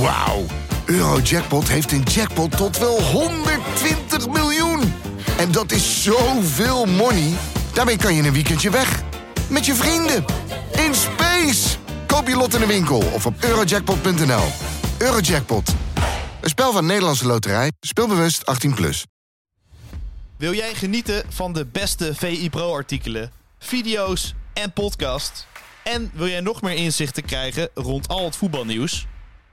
Wauw. Eurojackpot heeft een jackpot tot wel 120 miljoen. En dat is zoveel money. Daarmee kan je een weekendje weg. Met je vrienden. In space. Koop je lot in de winkel of op eurojackpot.nl. Eurojackpot. Een spel van Nederlandse Loterij. Speelbewust 18+. Plus. Wil jij genieten van de beste VI Pro-artikelen, video's en podcasts? En wil jij nog meer inzichten krijgen rond al het voetbalnieuws?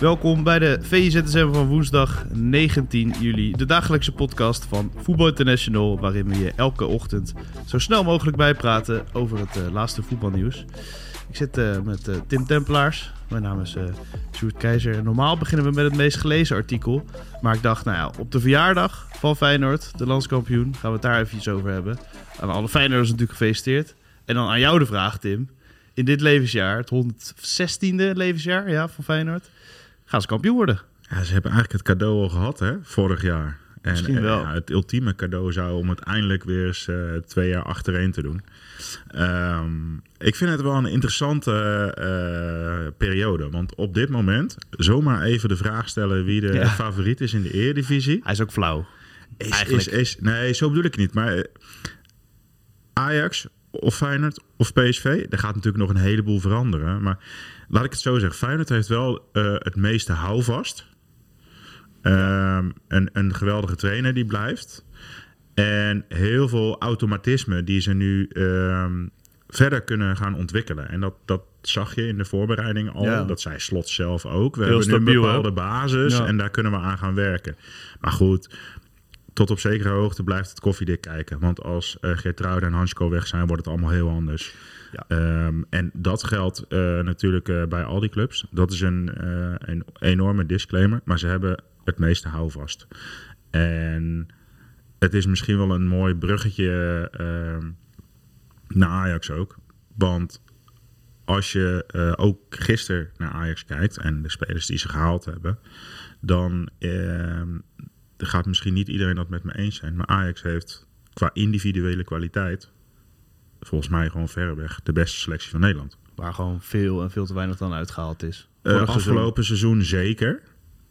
Welkom bij de VZSM van woensdag 19 juli, de dagelijkse podcast van Voetbal International, waarin we je elke ochtend zo snel mogelijk bijpraten over het eh, laatste voetbalnieuws. Ik zit eh, met eh, Tim Tempelaars, mijn naam is uh, Sjoerd Keizer. Normaal beginnen we met het meest gelezen artikel, maar ik dacht, nou ja, op de verjaardag van Feyenoord, de landskampioen, gaan we het daar even over hebben. Aan alle Feyenoorders natuurlijk gefeliciteerd. En dan aan jou de vraag, Tim. In dit levensjaar, het 116e levensjaar ja, van Feyenoord gaan ze kampioen worden. Ja, ze hebben eigenlijk het cadeau al gehad, hè, vorig jaar. En, Misschien wel. Ja, het ultieme cadeau zou om het eindelijk weer eens uh, twee jaar achtereen te doen. Um, ik vind het wel een interessante uh, periode. Want op dit moment, zomaar even de vraag stellen wie de ja. favoriet is in de Eredivisie. Hij is ook flauw. Is, is, is, nee, zo bedoel ik niet. Maar Ajax of Feyenoord of PSV, daar gaat natuurlijk nog een heleboel veranderen. Maar laat ik het zo zeggen. Feyenoord heeft wel uh, het meeste houvast. Um, een, een geweldige trainer die blijft. En heel veel automatisme die ze nu um, verder kunnen gaan ontwikkelen. En dat, dat zag je in de voorbereiding al. Ja. Dat zei Slot zelf ook. We heel hebben een bepaalde basis ja. en daar kunnen we aan gaan werken. Maar goed, tot op zekere hoogte blijft het koffiedik kijken. Want als uh, Geertruiden en Hansko weg zijn, wordt het allemaal heel anders. Ja. Um, en dat geldt uh, natuurlijk uh, bij al die clubs. Dat is een, een enorme disclaimer. Maar ze hebben het meeste houvast. En het is misschien wel een mooi bruggetje ehm, naar Ajax ook. Want als je ook gisteren naar Ajax kijkt en de spelers die ze gehaald hebben, dan ehm, er gaat misschien niet iedereen dat met me eens zijn. Maar Ajax heeft qua individuele kwaliteit volgens mij gewoon verreweg de beste selectie van Nederland. Waar gewoon veel en veel te weinig dan uitgehaald is. Uh, afgelopen seizoen. seizoen zeker.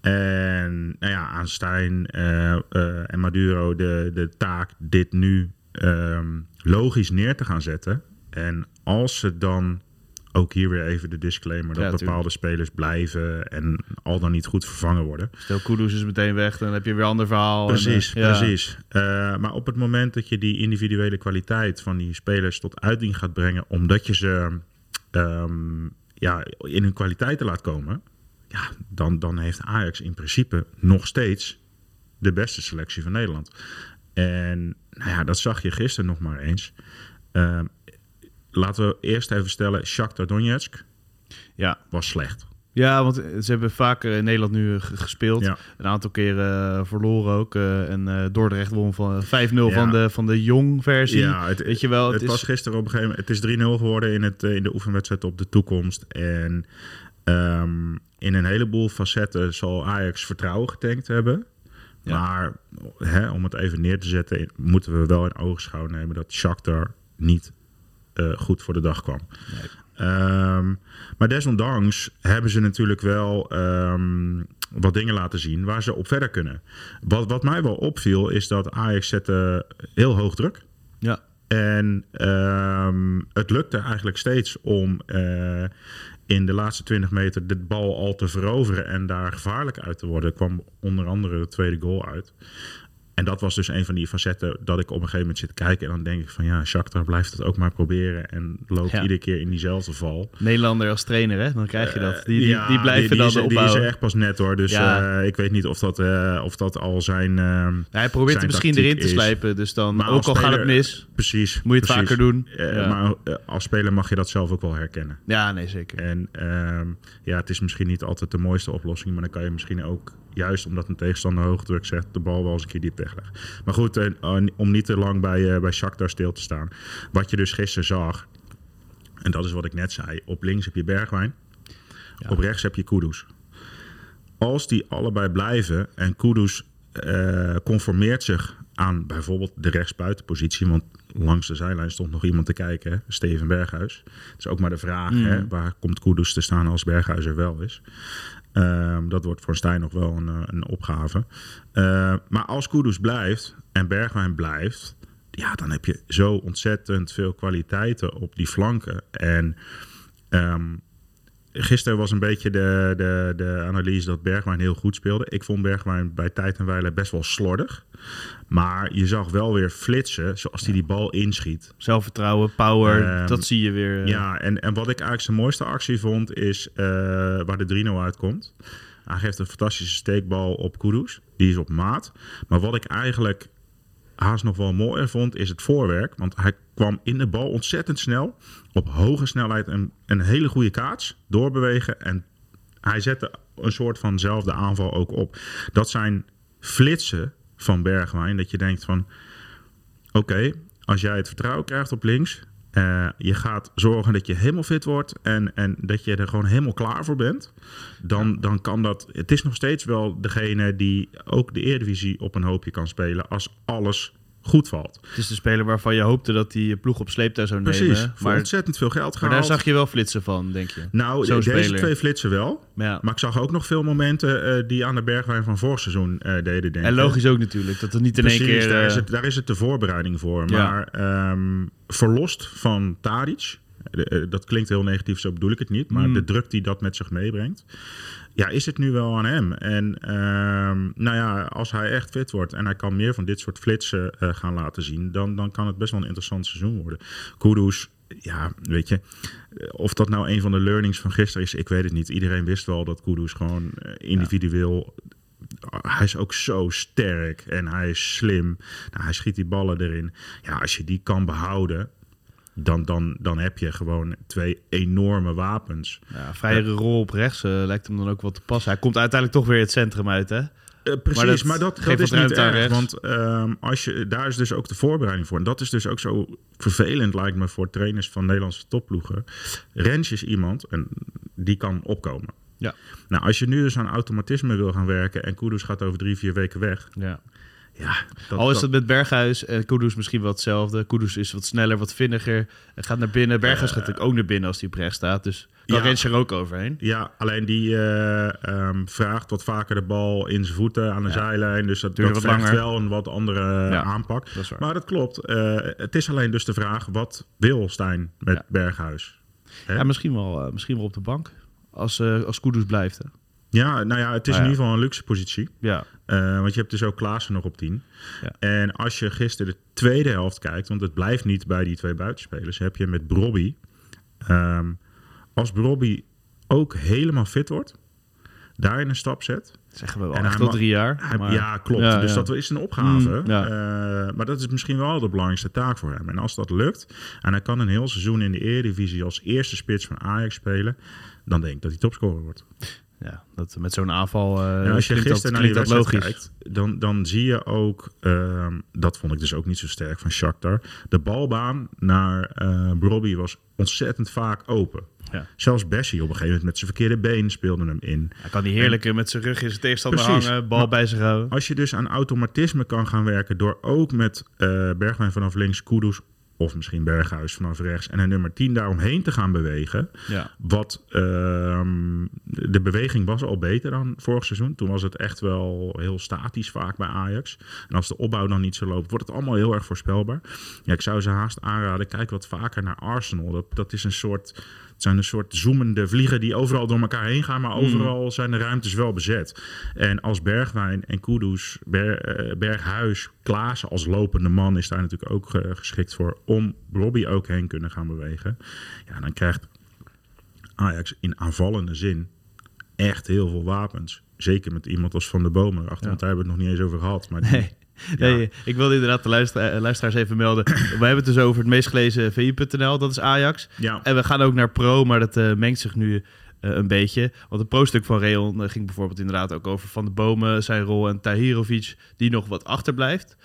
En nou ja, aan Stijn uh, uh, en Maduro de, de taak dit nu um, logisch neer te gaan zetten. En als ze dan ook hier weer even de disclaimer dat ja, bepaalde spelers blijven en al dan niet goed vervangen worden. Stel Kudus is meteen weg, dan heb je weer een ander verhaal. Precies, en, uh, precies. Ja. Uh, maar op het moment dat je die individuele kwaliteit van die spelers tot uiting gaat brengen, omdat je ze um, ja, in hun kwaliteiten laat komen, ja, dan, dan heeft Ajax in principe nog steeds de beste selectie van Nederland. En nou ja, dat zag je gisteren nog maar eens. Uh, laten we eerst even stellen, Shakhtar Donetsk ja. was slecht. Ja, want ze hebben vaker in Nederland nu gespeeld. Ja. Een aantal keren uh, verloren ook. Uh, en uh, Dordrecht won van 5-0 ja. van, de, van de jong versie. Ja, het, Weet je wel, het, het is... was gisteren op een gegeven moment... Het is 3-0 geworden in, het, in de oefenwedstrijd op de toekomst. En um, in een heleboel facetten zal Ajax vertrouwen getankt hebben. Ja. Maar hè, om het even neer te zetten... moeten we wel in oogschouw nemen dat Shakhtar niet goed voor de dag kwam. Nee. Um, maar desondanks hebben ze natuurlijk wel um, wat dingen laten zien waar ze op verder kunnen. Wat, wat mij wel opviel is dat Ajax zette heel hoog druk. Ja. En um, het lukte eigenlijk steeds om uh, in de laatste 20 meter de bal al te veroveren en daar gevaarlijk uit te worden. Er kwam onder andere de tweede goal uit. En dat was dus een van die facetten dat ik op een gegeven moment zit kijken. En dan denk ik van ja, Shakhtar blijft het ook maar proberen. En loopt ja. iedere keer in diezelfde val. Nederlander als trainer, hè? Dan krijg je dat. Die, die, ja, die blijven die, die dan is, Die is er echt pas net hoor. Dus ja. uh, ik weet niet of dat, uh, of dat al zijn uh, Hij probeert er misschien erin te slijpen. Dus dan, maar ook al speler, gaat het mis, precies, moet je het precies. vaker doen. Maar als speler mag je dat zelf ook wel herkennen. Ja, nee, zeker. En ehm, ja, het is misschien niet altijd de mooiste oplossing. Maar dan kan je misschien ook juist omdat een tegenstander hoogdruk zet, de bal wel eens een keer diep wegleggen. Maar goed, uh, om niet te lang bij, uh, bij Shakhtar stil te staan. Wat je dus gisteren zag, En dat is wat ik net zei. Op links heb je Bergwijn. Ja. Op rechts heb je Kudus. Als die allebei blijven en Kudus eh, conformeert zich aan bijvoorbeeld de rechtsbuitenpositie, want langs de zijlijn stond nog iemand te kijken, hè, Steven Berghuis. Het is ook maar de vraag, hè, waar komt Kudus te staan als Berghuis er wel is. Ehm, dat wordt voor Stijn nog wel een, eh, een opgave. Eh, maar als Kudus blijft en Bergwijn blijft, ja, dan heb je zo ontzettend veel kwaliteiten op die flanken. En ehm, gisteren was een beetje de, de, de analyse dat Bergwijn heel goed speelde. Ik vond Bergwijn bij tijd en wijle best wel slordig. Maar je zag wel weer flitsen zoals hij die bal inschiet. Zelfvertrouwen, power, Ehm, dat zie je weer. eh. Ja, en, en wat ik eigenlijk zijn mooiste actie vond, is eh, waar de 3-0 uitkomt. Hij geeft een fantastische steekbal op Kudus. Die is op maat. Maar wat ik eigenlijk haast nog wel mooier vond, is het voorwerk. Want hij kwam in de bal ontzettend snel. Op hoge snelheid en een hele goede kaats. Doorbewegen. En hij zette een soort vanzelfde aanval ook op. Dat zijn flitsen van Bergwijn. Dat je denkt van... Oké, als jij het vertrouwen krijgt op links... eh, je gaat zorgen dat je helemaal fit wordt... En, en dat je er gewoon helemaal klaar voor bent... Dan, dan kan dat... Het is nog steeds wel degene die ook de Eredivisie op een hoopje kan spelen... als alles goed valt. Het is de speler waarvan je hoopte dat je ploeg op sleeptouw zou nemen. Precies, voor Maar, ontzettend veel geld maar gehaald. daar zag je wel flitsen van, denk je. Nou, zo'n deze speler. twee flitsen wel. Ja. Maar ik zag ook nog veel momenten eh, die aan de Bergwijn van vorig seizoen eh, deden denken. En logisch ook natuurlijk, dat het niet in Precies, één keer... daar, eh, is het, daar is het de voorbereiding voor. Ja. Maar ehm, verlost van Tadic, eh, dat klinkt heel negatief, zo bedoel ik het niet. Maar Mm. de druk die dat met zich meebrengt, ja, is het nu wel aan hem. En ehm, nou ja, als hij echt fit wordt en hij kan meer van dit soort flitsen eh, gaan laten zien, dan, dan kan het best wel een interessant seizoen worden. Kudus, ja, weet je, eh, of dat nou een van de learnings van gisteren is, ik weet het niet. Iedereen wist wel dat Kudus gewoon eh, individueel hij is ook zo sterk en hij is slim. Nou, hij schiet die ballen erin. Ja, als je die kan behouden, dan, dan, dan heb je gewoon twee enorme wapens. ja, vrijere rol op rechts eh, lijkt hem dan ook wel te passen. Hij komt uiteindelijk toch weer het centrum uit, hè? Eh, precies, Maar maar dat dat, geeft dat, is wat niet erg. rechts. Want ehm, als je, daar is dus ook de voorbereiding voor. En dat is dus ook zo vervelend, lijkt me, voor trainers van Nederlandse topploegen. Rens is iemand en die kan opkomen. Ja. Nou, als je nu dus aan automatisme wil gaan werken en Kudus gaat over drie, vier weken weg. ja. Ja, dat, Al is dat- met Berghuis en Kudus misschien wel hetzelfde. Kudus is wat sneller, wat vinniger. Hij gaat naar binnen. Berghuis gaat natuurlijk ook naar binnen als hij op rechts staat. Dus kan Ja. Rens er ook overheen. Ja, alleen die eh, ehm, vraagt wat vaker de bal in zijn voeten aan de Ja. zijlijn. Dus dat, langer. wel een wat andere Ja. aanpak. Dat. Maar dat klopt. Eh, het is alleen dus de vraag, wat wil Stijn met. Berghuis? Hè? Ja, misschien wel, eh, misschien wel op de bank. Als, eh als Kudus blijft, hè? Ja, nou ja, het is Ah, ja. in ieder geval een luxe positie. Ja. Eh, want je hebt dus ook Klaassen nog op 10. Ja. En als je gisteren de tweede helft kijkt, want het blijft niet bij die twee buitenspelers, heb je met Brobby. ehm, als Brobby ook helemaal fit wordt, daarin een stap zet, Zeggen we wel En echt hij al ma- drie jaar. Hij- maar- ja, klopt. Ja, dus ja. dat is een opgave. Mm, ja. Eh, maar dat is misschien wel de belangrijkste taak voor hem. En als dat lukt, en hij kan een heel seizoen in de Eredivisie als eerste spits van Ajax spelen, dan denk ik dat hij topscorer wordt. Ja, dat met zo'n aanval uh, als je gisteren naar die dat logisch. kijkt, dan, dan zie je ook, ehm, dat vond ik dus ook niet zo sterk van Shakhtar, de balbaan naar eh Brobby was ontzettend vaak open. Ja. Zelfs Bessie op een gegeven moment met zijn verkeerde been speelde hem in. Hij kan die heerlijke met zijn rug in zijn tegenstander Precies. hangen, bal bij zich houden. Als je dus aan automatisme kan gaan werken door ook met eh Bergwijn vanaf links, Kudus of misschien Berghuis vanaf rechts en een nummer 10 daaromheen te gaan bewegen. Ja. Wat ehm, de beweging was al beter dan vorig seizoen. Toen was het echt wel heel statisch vaak bij Ajax. En als de opbouw dan niet zo loopt, wordt het allemaal heel erg voorspelbaar. Ja, ik zou ze haast aanraden, kijk wat vaker naar Arsenal. Dat, dat is een soort, het zijn een soort zoemende vliegen die overal door elkaar heen gaan, maar overal zijn de ruimtes wel bezet. En als Bergwijn en Kudus, Ber, eh, Berghuis, Klaassen als lopende man is daar natuurlijk ook eh, geschikt voor om Robbie ook heen kunnen gaan bewegen. Ja, dan krijgt Ajax in aanvallende zin echt heel veel wapens. Zeker met iemand als Van der Bomen erachter, Ja. want daar hebben we het nog niet eens over gehad. Maar die- Nee. Nee, ik wilde inderdaad de luistera- eh, luisteraars even melden. We hebben het dus over het meest gelezen VI.nl, dat is Ajax. ja, En we gaan ook naar Pro, maar dat eh, mengt zich nu eh, een beetje. Want het pro-stuk van Reon ging bijvoorbeeld inderdaad ook over Van de Bomen, zijn rol en Tahirovic, die nog wat achterblijft.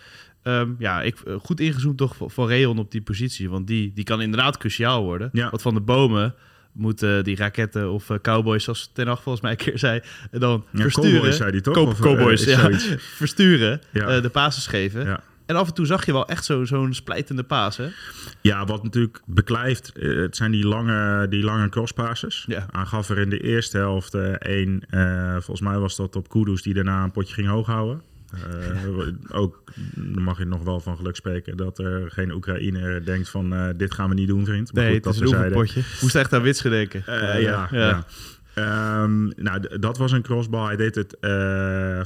Ehm, ja, ik, goed ingezoomd toch voor, voor Reon op die positie. Want die, die kan inderdaad cruciaal worden. Ja. Want van de bomen moeten die raketten of eh, cowboys, zoals Ten Hag volgens mij een keer zei, dan Ja, versturen. cowboys zei die toch? Co- Of, eh, cowboys, ja. versturen, Ja. eh, de pases geven. Ja. En af en toe zag je wel echt zo- zo'n splijtende paas, hè? Ja, wat natuurlijk beklijft, eh, het zijn die lange, die lange crosspasses. Ja. Hij gaf er in de eerste helft eh, één, eh, volgens mij was dat op Kudus, die daarna een potje ging hoog houden. Eh, ook, daar mag je nog wel van geluk spreken, dat er geen Oekraïner denkt van eh, dit gaan we niet doen, vriend. Maar Nee, goed, het is dat een oefenpotje. Moest echt aan Wits denken. Eh, ja, ja. Ehm, nou, dat was een crossbal. Hij deed het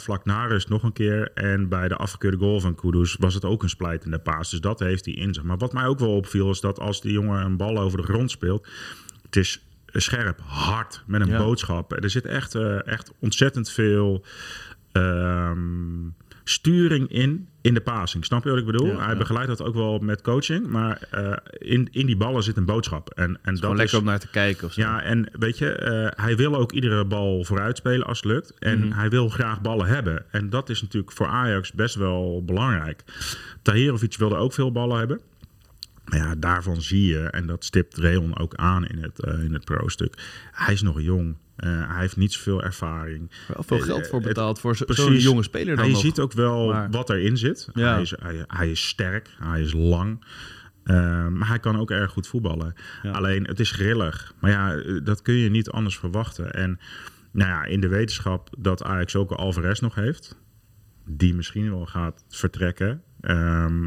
vlak na rust nog een keer. En bij de afgekeurde goal van Kudus was het ook een splijtende paas. Dus dat heeft hij in zich. Maar wat mij ook wel opviel is dat als die jongen een bal over de grond speelt... het is scherp, hard, met een Ja. boodschap. Er zit echt, echt ontzettend veel ehm, sturing in, in de passing. Snap je wat ik bedoel? Ja, hij ja. begeleidt dat ook wel met coaching. Maar eh, in, in die ballen zit een boodschap. En, en dat Gewoon is, lekker om naar te kijken of zo. ja, en weet je, eh, hij wil ook iedere bal vooruit spelen als het lukt. En Mhm. hij wil graag ballen hebben. En dat is natuurlijk voor Ajax best wel belangrijk. Tahirovic wilde ook veel ballen hebben. Maar ja, daarvan zie je, en dat stipt Reon ook aan in het, eh, in het pro-stuk. Hij is nog jong. Eh, hij heeft niet zoveel ervaring. Wel veel geld Eh, voor het- betaald voor zo- zo'n jonge speler dan Hij nog. ziet ook wel Maar- wat erin zit. Ja. Hij, is, hij, hij is sterk, hij is lang. Eh, maar hij kan ook erg goed voetballen. Ja. Alleen het is grillig. Maar ja, dat kun je niet anders verwachten. En nou ja, in de wetenschap dat Ajax ook Alvarez nog heeft, die misschien wel gaat vertrekken. ehm,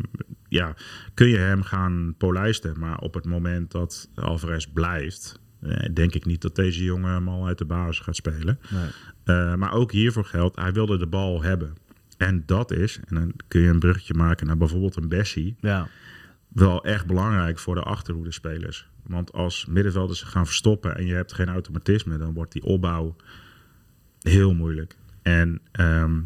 ja, kun je hem gaan polijsten. Maar op het moment dat Alvarez blijft, eh, denk ik niet dat deze jongen hem al uit de basis gaat spelen. Nee. Eh, maar ook hiervoor geldt, hij wilde de bal hebben. En dat is, en dan kun je een bruggetje maken naar bijvoorbeeld een Bessie, Ja. wel echt belangrijk voor de achterhoede spelers. Want als middenvelders gaan verstoppen en je hebt geen automatisme, dan wordt die opbouw heel moeilijk. En ehm,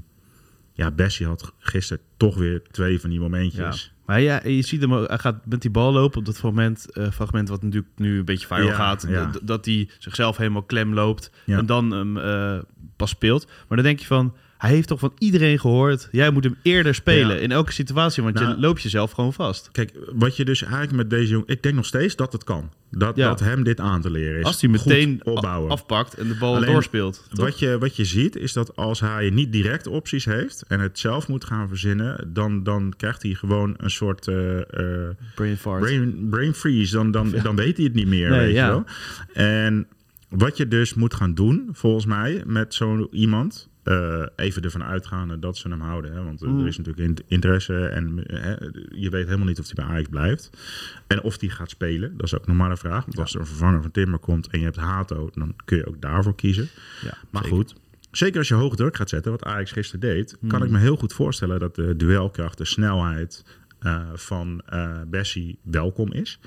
ja, Bessie had gisteren toch weer twee van die Ja. momentjes. Maar ja, je ziet hem, hij gaat met die bal lopen op dat fragment, eh, fragment wat natuurlijk nu een beetje viral Ja, gaat. ja. Dat hij zichzelf helemaal klem loopt en dan hem eh, pas speelt. Maar dan denk je van, hij heeft toch van iedereen gehoord, jij moet hem eerder spelen Ja. in elke situatie, want je Nou, loopt jezelf gewoon vast. Kijk, wat je dus eigenlijk met deze jongen... Ik denk nog steeds dat het kan. Dat, Ja. dat hem dit aan te leren is. Als hij meteen opbouwen. afpakt en de bal Alleen, doorspeelt. toch? Wat je, wat je ziet is dat als hij niet direct opties heeft en het zelf moet gaan verzinnen, dan, dan krijgt hij gewoon een soort eh, eh, Brain fart. brain, brain freeze. Dan, dan, dan weet hij het niet meer, Nee, weet je wel. En wat je dus moet gaan doen, volgens mij, met zo iemand, eh, even ervan uitgaande dat ze hem houden. Hè? Want er Mm. is natuurlijk in- interesse en je weet helemaal niet of hij bij Ajax blijft. En of hij gaat spelen, dat is ook nog maar een vraag. Want als er een vervanger van Timmer komt en je hebt Hato, dan kun je ook daarvoor kiezen. Ja, Maar zeker. goed, zeker als je hoog druk gaat zetten, wat Ajax gisteren deed, kan Hmm. ik me heel goed voorstellen dat de duelkracht, de snelheid eh, van eh Bessie welkom is.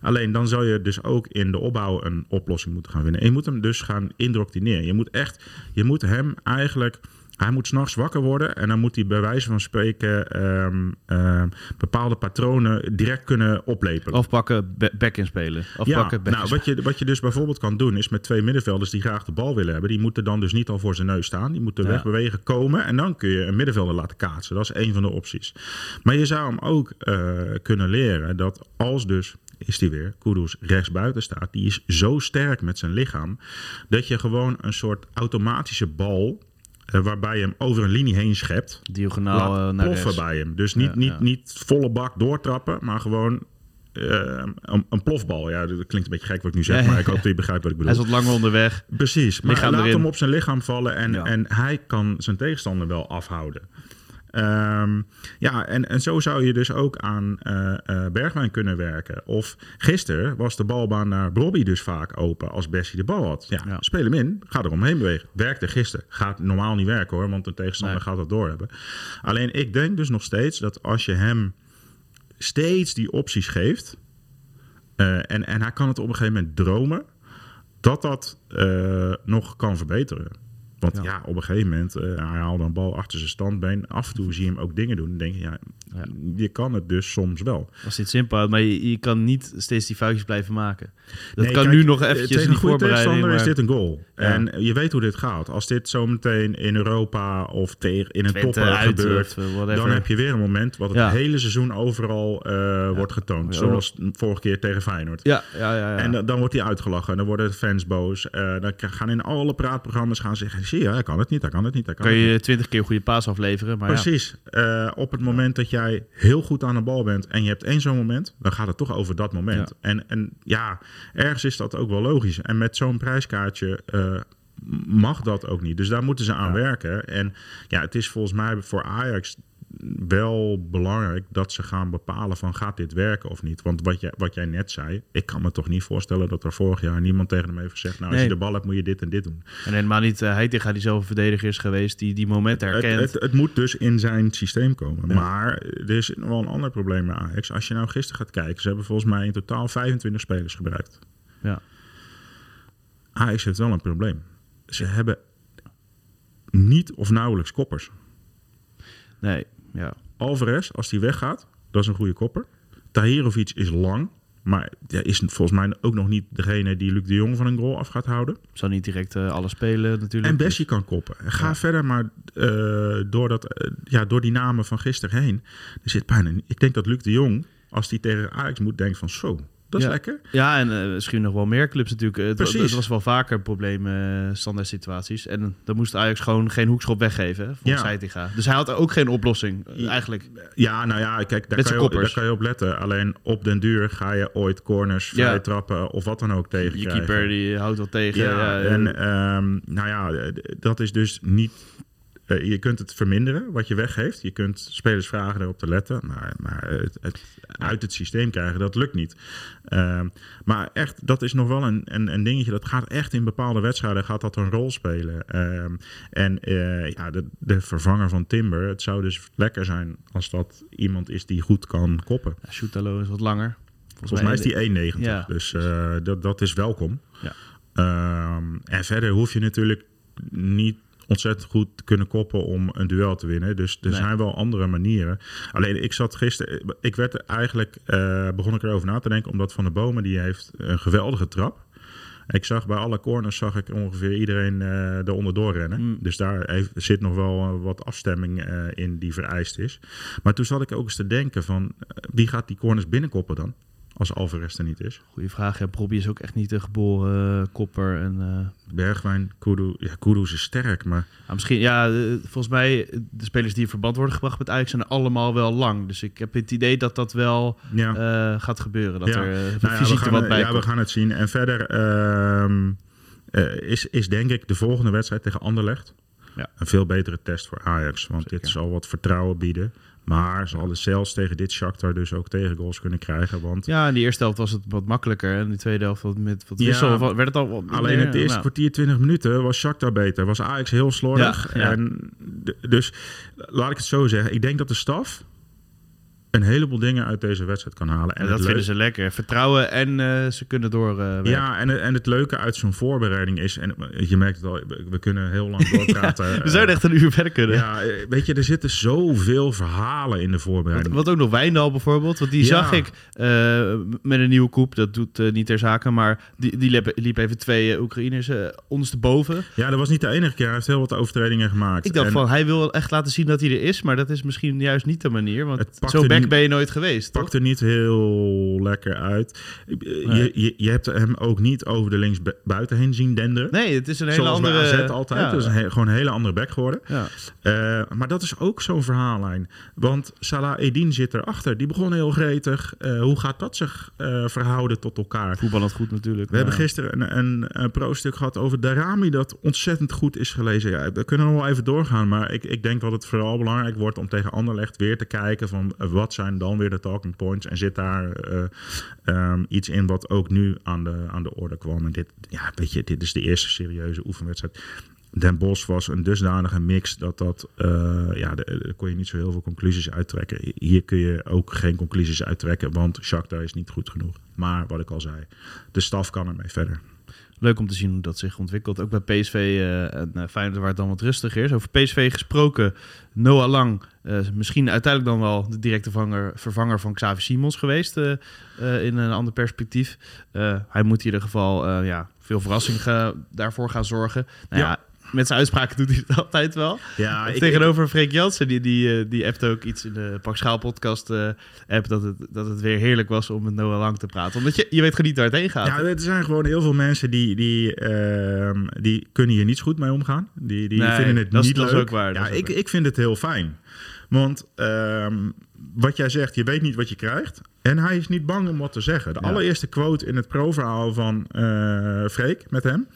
Alleen dan zou je dus ook in de opbouw een oplossing moeten gaan vinden. En je moet hem dus gaan indoctrineren. Je moet echt, je moet hem eigenlijk. Hij moet s'nachts wakker worden en dan moet hij bij wijze van spreken ehm, ehm, bepaalde patronen direct kunnen oplepelen. Afpakken, ba- back in spelen. Afpakken, back nou, wat je, wat je dus bijvoorbeeld kan doen, is met twee middenvelders die graag de bal willen hebben, die moeten dan dus niet al voor zijn neus staan. Die moeten Ja. wegbewegen, komen en dan kun je een middenvelder laten kaatsen. Dat is een van de opties. Maar je zou hem ook eh, kunnen leren dat als dus, is die weer, Kudus rechts buiten staat, die is zo sterk met zijn lichaam, dat je gewoon een soort automatische bal, eh, waarbij je hem over een linie heen schept, Diagonaal eh, naar ploffen rechts. bij hem. Dus niet, Ja, niet, ja. niet volle bak doortrappen, maar gewoon eh, een, een plofbal. Ja, dat klinkt een beetje gek wat ik nu zeg, maar ik hoop dat je begrijpt wat ik Hij bedoel. is wat langer onderweg. Precies, maar Lichaam laat erin. hem op zijn lichaam vallen en, Ja. en hij kan zijn tegenstander wel afhouden. Ehm, ja, en, en zo zou je dus ook aan eh, eh, Bergwijn kunnen werken. Of gisteren was de balbaan naar Bobby dus vaak open als Bessie de bal had. Ja, Ja. speel hem in, ga er omheen bewegen. Werkte gisteren. Gaat normaal niet werken hoor, want de tegenstander Nee. gaat dat doorhebben. Alleen ik denk dus nog steeds dat als je hem steeds die opties geeft... eh, en, en hij kan het op een gegeven moment dromen... dat dat nog kan verbeteren. Want Ja. ja, op een gegeven moment, eh, hij haalde een bal achter zijn standbeen. Af en toe zie je hem ook dingen doen. Dan denk je, ja, Ja. je kan het dus soms wel. Als dit simpel maar je, je kan niet steeds die foutjes blijven maken. Dat Nee, kan kijk, nu nog eh, eventjes Tegen een goede tegenstander is maar- dit een goal. Ja. En je weet hoe dit gaat. Als dit zometeen in Europa of tegen, in een topper gebeurt... of whatever. Dan heb je weer een moment wat het hele seizoen overal eh, wordt getoond. Zoals vorige keer tegen Feyenoord. Ja, ja, ja. ja. En dan, dan wordt hij uitgelachen. En dan worden de fans boos. Eh, dan gaan in alle praatprogramma's gaan zeggen... zie je, hij kan het niet, hij kan het niet, hij kan, kan je twintig keer een goede paas afleveren. Maar ja. Precies. Eh, op het moment dat jij heel goed aan de bal bent... en je hebt één zo'n moment... dan gaat het toch over dat moment. Ja. En, en ja, ergens is dat ook wel logisch. En met zo'n prijskaartje... eh, mag dat ook niet. Dus daar moeten ze aan werken. En ja, het is volgens mij voor Ajax wel belangrijk dat ze gaan bepalen van gaat dit werken of niet. Want wat jij, wat jij net zei, ik kan me toch niet voorstellen dat er vorig jaar niemand tegen hem heeft gezegd, nou als Nee. je de bal hebt moet je dit en dit doen. En helemaal niet uh, Heitinga die zelf een verdediger is geweest die die momenten Het, herkent. het, het moet dus in zijn systeem komen. Ja. Maar er is nog wel een ander probleem bij Ajax. Als je nou gisteren gaat kijken, ze hebben volgens mij in totaal 25 spelers gebruikt. Ja. Ajax heeft wel een probleem. Ze hebben niet of nauwelijks koppers. Nee, ja. Alvarez, als die weggaat, dat is een goede kopper. Tahirovic is lang, maar ja, is volgens mij ook nog niet degene die Luc de Jong van een goal af gaat houden. Zal niet direct uh, alles spelen natuurlijk. En Bessie kan koppen. Ga Ja. verder, maar uh, door, dat, uh, ja, door die namen van gisteren heen, er zit bijna. Ik denk dat Luc de Jong, als die tegen Ajax moet, denkt van zo, dat is Ja. lekker. Ja, en uh, misschien nog wel meer clubs natuurlijk. Het, Precies. het was wel vaker een probleem, uh, standaard situaties. En dan moest Ajax gewoon geen hoekschop weggeven, volgens Ja. Heitinga. Dus hij had ook geen oplossing, uh, Ja. eigenlijk. Ja, nou ja, kijk, daar kan, je op, daar kan je op letten. Alleen op den duur ga je ooit corners, Ja. vrije trappen of wat dan ook tegen Je keeper die houdt wel tegen. Ja, en ehm, nou ja, dat is dus niet. Eh, je kunt het verminderen wat je weggeeft. Je kunt spelers vragen erop te letten. Maar, maar het, het uit het systeem krijgen, dat lukt niet. Ehm, maar echt, dat is nog wel een, een, een dingetje. Dat gaat echt in bepaalde wedstrijden gaat dat een rol spelen. Ehm, en eh, ja, de, de vervanger van Timber. Het zou dus lekker zijn als dat iemand is die goed kan koppen. ja, Shootalo is wat langer. Volgens mij is die 1,90. Ja. Dus eh, dat, dat is welkom. Ja. Ehm, en verder hoef je natuurlijk niet ontzettend goed kunnen koppen om een duel te winnen. Dus er Nee. zijn wel andere manieren. Alleen ik zat gisteren, ik werd er eigenlijk, eh, begon ik erover na te denken, omdat Van de Bomen die heeft een geweldige trap. Ik zag bij alle corners zag ik ongeveer iedereen eh eronder doorrennen. Mm. Dus daar heeft, zit nog wel eh, wat afstemming in die vereist is. Maar toen zat ik ook eens te denken van wie gaat die corners binnenkoppen dan? Als Alvarez er niet is. Goeie vraag. Ja, is ook echt niet een geboren eh, kopper. En, eh, Bergwijn, Kudu. Ja, Kudus is sterk, maar misschien, ja, eh, volgens mij, de spelers die in verband worden gebracht met Ajax zijn allemaal wel lang. Dus ik heb het idee dat dat wel ja. gaat gebeuren. Dat Ja. er Nou fysiek we gaan, wat bij ja, we gaan het zien. En verder ehm, eh, is, is denk ik de volgende wedstrijd tegen Anderlecht Ja. een veel betere test voor Ajax. Want Zeker. dit zal wat vertrouwen bieden. Maar ze hadden zelfs tegen dit Shakhtar dus ook tegengoals kunnen krijgen. Want Ja, in de eerste helft was het wat makkelijker. En in de tweede helft wat met wat wissel werd het al wat alleen meer, het eerste nou, kwartier, 20 minuten was Shakhtar beter. Was Ajax heel slordig. Ja, ja. En dus laat ik het zo zeggen. Ik denk dat de staf een heleboel dingen uit deze wedstrijd kan halen. En En dat vinden leuk- ze lekker. Vertrouwen en eh, ze kunnen doorwerken. Ja, en, en het leuke uit zo'n voorbereiding is, en je merkt het al, we kunnen heel lang doorpraten. We zouden echt een uur verder kunnen. Ja, eh, weet je, er zitten zoveel verhalen in de voorbereiding. wat ook nog Wijndal bijvoorbeeld. Want die Ja. zag ik eh, met een nieuwe koep. Dat doet niet ter zake. Maar die, die liep, liep even twee Oekraïners eh, ondersteboven. Ja, dat was niet de enige keer. Hij heeft heel wat overtredingen gemaakt. Ik dacht En van, hij wil echt laten zien dat hij er is. Maar dat is misschien juist niet de manier. Want Het zo back ben je nooit geweest, toch? pakt er niet heel lekker uit. Eh, Nee. Je, je, je hebt hem ook niet over de links buiten heen zien denderen. Nee, het is een hele Zoals andere... AZ altijd. Ja, is een he- gewoon een hele andere back geworden. ja. Eh, maar dat is ook zo'n verhaallijn. Want Salah Edin zit erachter. Die begon heel gretig. Eh, hoe gaat dat zich verhouden tot elkaar? Voetbal het goed natuurlijk. We hebben gisteren een, een, een pro-stuk gehad over Darami dat ontzettend goed is gelezen. Ja, we kunnen nog wel even doorgaan, maar ik, ik denk dat het vooral belangrijk wordt om tegen Anderlecht weer te kijken van wat zijn dan weer de talking points en zit daar eh, ehm, iets in wat ook nu aan de, aan de orde kwam. En dit, ja, weet je, dit is de eerste serieuze oefenwedstrijd. Den Bosch was een dusdanige mix dat dat, eh, ja, kon je niet zo heel veel conclusies uittrekken. Hier kun je ook geen conclusies uittrekken, want Shakhtar is niet goed genoeg. Maar wat ik al zei, de staf kan ermee verder. Leuk om te zien hoe dat zich ontwikkelt. Ook bij PSV eh, en uh, Feyenoord waar het dan wat rustiger is. Over PSV gesproken, Noah Lang, uh, misschien uiteindelijk dan wel de directe vervanger, vervanger van Xavi Simons geweest uh, in een ander perspectief. hij moet in ieder geval ja, veel verrassing daarvoor gaan zorgen. Nou ja, ja met zijn uitspraken doet hij het altijd wel. Ja, ik, tegenover Freek Jansen, die, die, eh, die ook iets in de Pak Schaal podcast uh, app, dat het, dat het weer heerlijk was om met Noah Lang te praten. Omdat je, je weet gewoon niet waar het heen gaat. Ja, er zijn gewoon heel veel mensen die, die, uh, die kunnen hier niet zo goed mee omgaan. Die, die vinden het niet leuk. ook waar. Ja, ik, ik vind het heel fijn. Want uh, wat jij zegt, je weet niet wat je krijgt. En hij is niet bang om wat te zeggen. De allereerste quote in het pro-verhaal van uh, Freek met hem...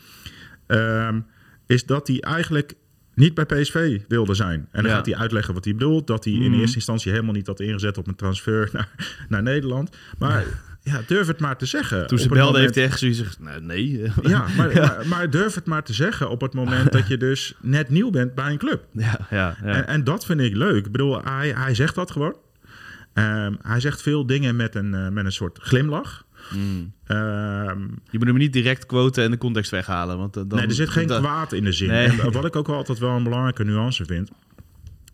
Ehm, is dat hij eigenlijk niet bij PSV wilde zijn. En dan gaat hij uitleggen wat hij bedoelt. Dat hij in mhm. eerste instantie helemaal niet had ingezet op een transfer naar, naar Nederland. Maar ja, durf het maar te zeggen. Toen ze belde heeft hij echt zoiets gezegd, nou, nee. Ja, maar, maar, maar, durf het maar te zeggen op het moment dat je dus net nieuw bent bij een club. Ja, ja, ja. En, en dat vind ik leuk. Ik bedoel, hij, hij zegt dat gewoon. Um, hij zegt veel dingen met een, uh, met een soort glimlach. Mm. je moet hem niet direct quoten en de context weghalen. Want dan, nee, er zit geen kwaad in de zin. En wat ik ook altijd wel een belangrijke nuance vind.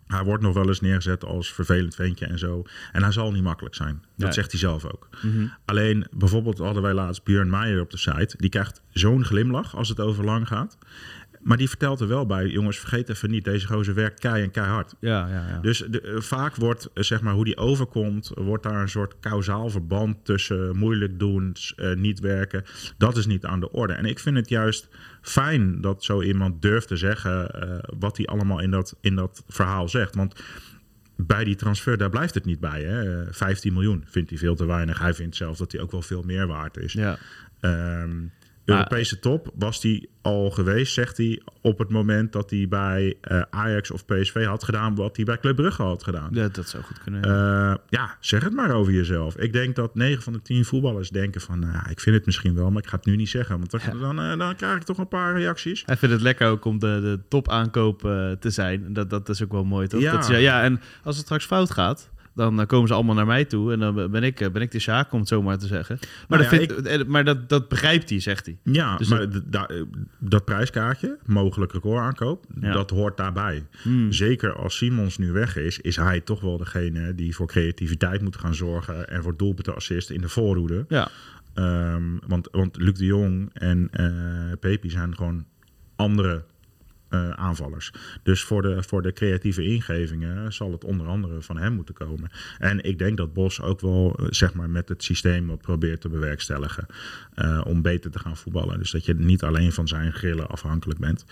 Hij wordt nog wel eens neergezet als vervelend ventje en zo. En hij zal niet makkelijk zijn. Dat zegt hij zelf ook. Mhm. Alleen, bijvoorbeeld hadden wij laatst Björn Meijer op de site. Die krijgt zo'n glimlach als het over lang gaat. Maar die vertelt er wel bij, jongens, vergeet even niet, deze gozer werkt kei en keihard. Ja, ja, ja. Dus de, eh, vaak wordt, eh, zeg maar, hoe die overkomt, wordt daar een soort kausaal verband tussen moeilijk doen, uh, niet werken. Dat is niet aan de orde. En ik vind het juist fijn dat zo iemand durft te zeggen uh, wat hij allemaal in dat, in dat verhaal zegt. Want bij die transfer, daar blijft het niet bij. Hè? 15 miljoen vindt hij veel te weinig. Hij vindt zelf dat hij ook wel veel meer waard is. Ja. Um, Europese top was hij al geweest, zegt hij, op het moment dat hij bij uh, Ajax of PSV had gedaan wat hij bij Club Brugge had gedaan. Ja, dat zou goed kunnen. Uh, ja, zeg het maar over jezelf. Ik denk dat 9 van de 10 voetballers denken van, nou, ik vind het misschien wel, maar ik ga het nu niet zeggen, want dan, dan, uh, dan, krijg ik toch een paar reacties. Hij vindt het lekker ook om de, de topaankoop te zijn. Dat, dat is ook wel mooi, toch? Ja. Dat is, ja, en als het straks fout gaat, dan eh, komen ze allemaal naar mij toe en dan ben ik, eh, ben ik de Sjaak, om het zo maar te zeggen. Maar, nou dat, vindt, eh, maar dat, dat begrijpt hij, zegt hij. Ja, dus maar dat, dat prijskaartje, mogelijk recordaankoop, ja. dat hoort daarbij. Hmm. Zeker als Simons nu weg is, is hij toch wel degene die voor creativiteit moet gaan zorgen en voor doelpuntenassist in de voorhoede. Ja. Um, want, want Luc de Jong en uh, Pepi zijn gewoon andere uh, aanvallers. Dus voor de, voor de creatieve ingevingen zal het onder andere van hem moeten komen. En ik denk dat Bos ook wel uh, zeg maar met het systeem wat probeert te bewerkstelligen uh, om beter te gaan voetballen. Dus dat je niet alleen van zijn grillen afhankelijk bent.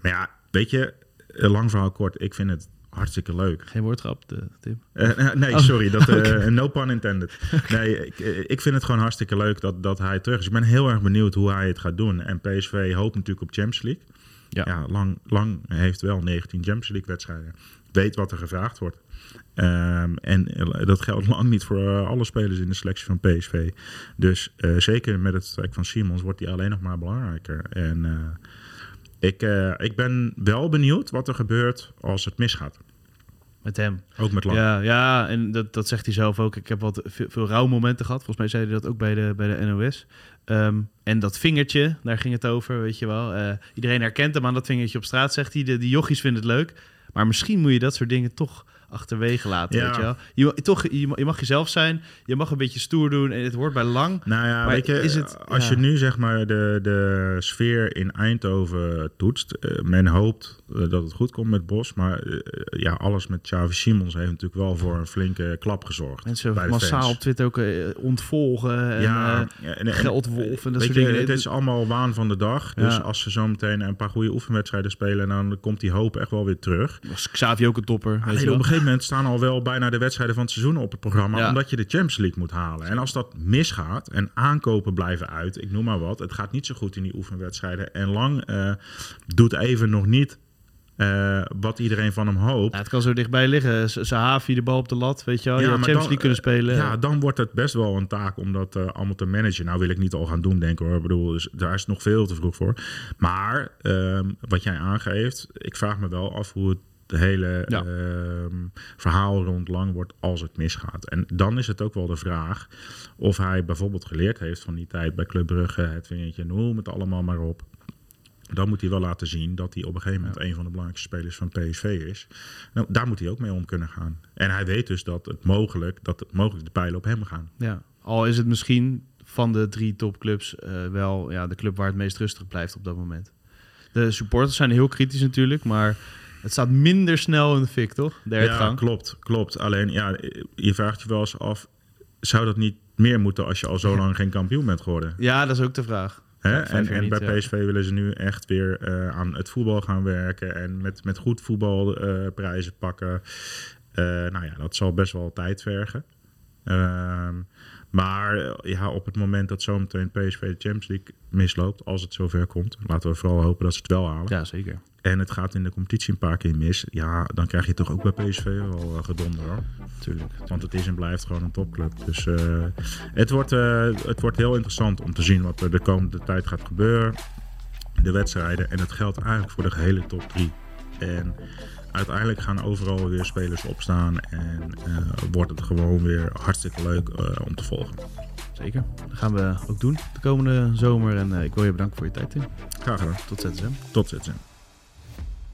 Maar ja, weet je, lang verhaal kort, ik vind het hartstikke leuk. Geen woordgrap, Tim? Uh, nee, oh. sorry. Dat, uh, okay. No pun intended. Nee, ik, ik vind het gewoon hartstikke leuk dat, dat hij terug is. Ik ben heel erg benieuwd hoe hij het gaat doen. En PSV hoopt natuurlijk op Champions League. Ja. lang, lang heeft wel 19 Champions League wedstrijden. Weet wat er gevraagd wordt. Um, en dat geldt lang niet voor uh, alle spelers in de selectie van PSV. Dus uh, zeker met het vertrek van Simons wordt die alleen nog maar belangrijker. En uh, ik, ik ben wel benieuwd wat er gebeurt als het misgaat. Met hem. Ook met Lang. Ja, ja en dat, dat zegt hij zelf ook. Ik heb wat veel, veel rouwmomenten gehad. Volgens mij zei hij dat ook bij de, bij de NOS. Um, en dat vingertje, daar ging het over, weet je wel. Uh, iedereen herkent hem aan dat vingertje op straat, zegt hij. De, die jochies vinden het leuk. Maar misschien moet je dat soort dingen toch achterwege laten. Ja. Weet je, wel? Je, toch, je, mag jezelf zijn, je mag een beetje stoer doen en het wordt bij lang. Nou ja, weet je, is het, als je nu zeg maar de, de sfeer in Eindhoven toetst, uh, men hoopt uh, dat het goed komt met Bos, maar uh, ja, alles met Xavi Simons heeft natuurlijk wel voor een flinke klap gezorgd. Mensen massaal op Twitter ook ontvolgen en, ja, en, en geldwolf en dat soort je, dingen. Het is allemaal waan van de dag, dus als ze zo meteen een paar goede oefenwedstrijden spelen, dan komt die hoop echt wel weer terug. Was Xavi ook een topper? Weet je op een gegeven moment staan al wel bijna de wedstrijden van het seizoen op het programma. Omdat je de Champions League moet halen. En als dat misgaat en aankopen blijven uit, ik noem maar wat. Het gaat niet zo goed in die oefenwedstrijden. En Lang uh, doet even nog niet uh, wat iedereen van hem hoopt. Ja, het kan zo dichtbij liggen. Sahavi de bal op de lat, weet je wel. Ja, je Champions League kunnen spelen. Ja, dan wordt het best wel een taak om dat uh, allemaal te managen. Nou wil ik niet al gaan doen, denk ik hoor. Ik bedoel, dus, daar is nog veel te vroeg voor. Maar uh, wat jij aangeeft, ik vraag me wel af hoe het het hele Ja. ehm, verhaal rond lang wordt als het misgaat. En dan is het ook wel de vraag of hij bijvoorbeeld geleerd heeft van die tijd bij Club Brugge, het vingertje, noem het allemaal maar op. Dan moet hij wel laten zien dat hij op een gegeven moment een van de belangrijkste spelers van PSV is. Nou, daar moet hij ook mee om kunnen gaan. En hij weet dus dat het mogelijk, dat het mogelijk de pijlen op hem gaan. Ja. Al is het misschien van de drie topclubs eh, wel ja, de club waar het meest rustig blijft op dat moment. De supporters zijn heel kritisch natuurlijk, maar het staat minder snel in de fik, toch? De Ja, klopt, klopt. Alleen ja, je vraagt je wel eens af, zou dat niet meer moeten als je al zo lang geen kampioen bent geworden? Ja, dat is ook de vraag. Hè? En niet, bij ja. PSV willen ze nu echt weer eh, aan het voetbal gaan werken en met, met goed voetbal eh, prijzen pakken. Eh, nou ja, dat zal best wel tijd vergen. Maar eh, ja, op het moment dat zometeen PSV de Champions League misloopt, als het zover komt, laten we vooral hopen dat ze het wel halen. Ja, zeker. En het gaat in de competitie een paar keer mis, ja, dan krijg je toch ook bij PSV wel uh, gedonder hoor. Tuurlijk. Want het is en blijft gewoon een topclub. Dus eh, het, wordt, eh, het wordt heel interessant om te zien wat er de komende tijd gaat gebeuren. De wedstrijden. En het geldt eigenlijk voor de gehele top 3. En uiteindelijk gaan overal weer spelers opstaan. En eh, wordt het gewoon weer hartstikke leuk eh, om te volgen. Zeker. Dat gaan we ook doen de komende zomer. En eh, ik wil je bedanken voor je tijd, Tim. Graag gedaan. Tot ZSM. Tot ziens.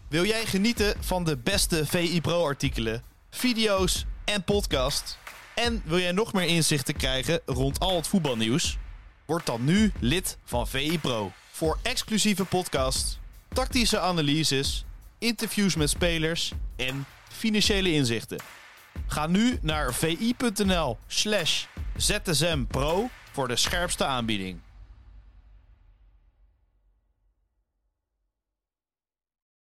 Wil jij genieten van de beste VI Pro artikelen, video's en podcast? En wil jij nog meer inzichten krijgen rond al het voetbalnieuws? Word dan nu lid van VI Pro. Voor exclusieve podcasts, tactische analyses, interviews met spelers en financiële inzichten. Ga nu naar vi.nl slash zsmpro voor de scherpste aanbieding.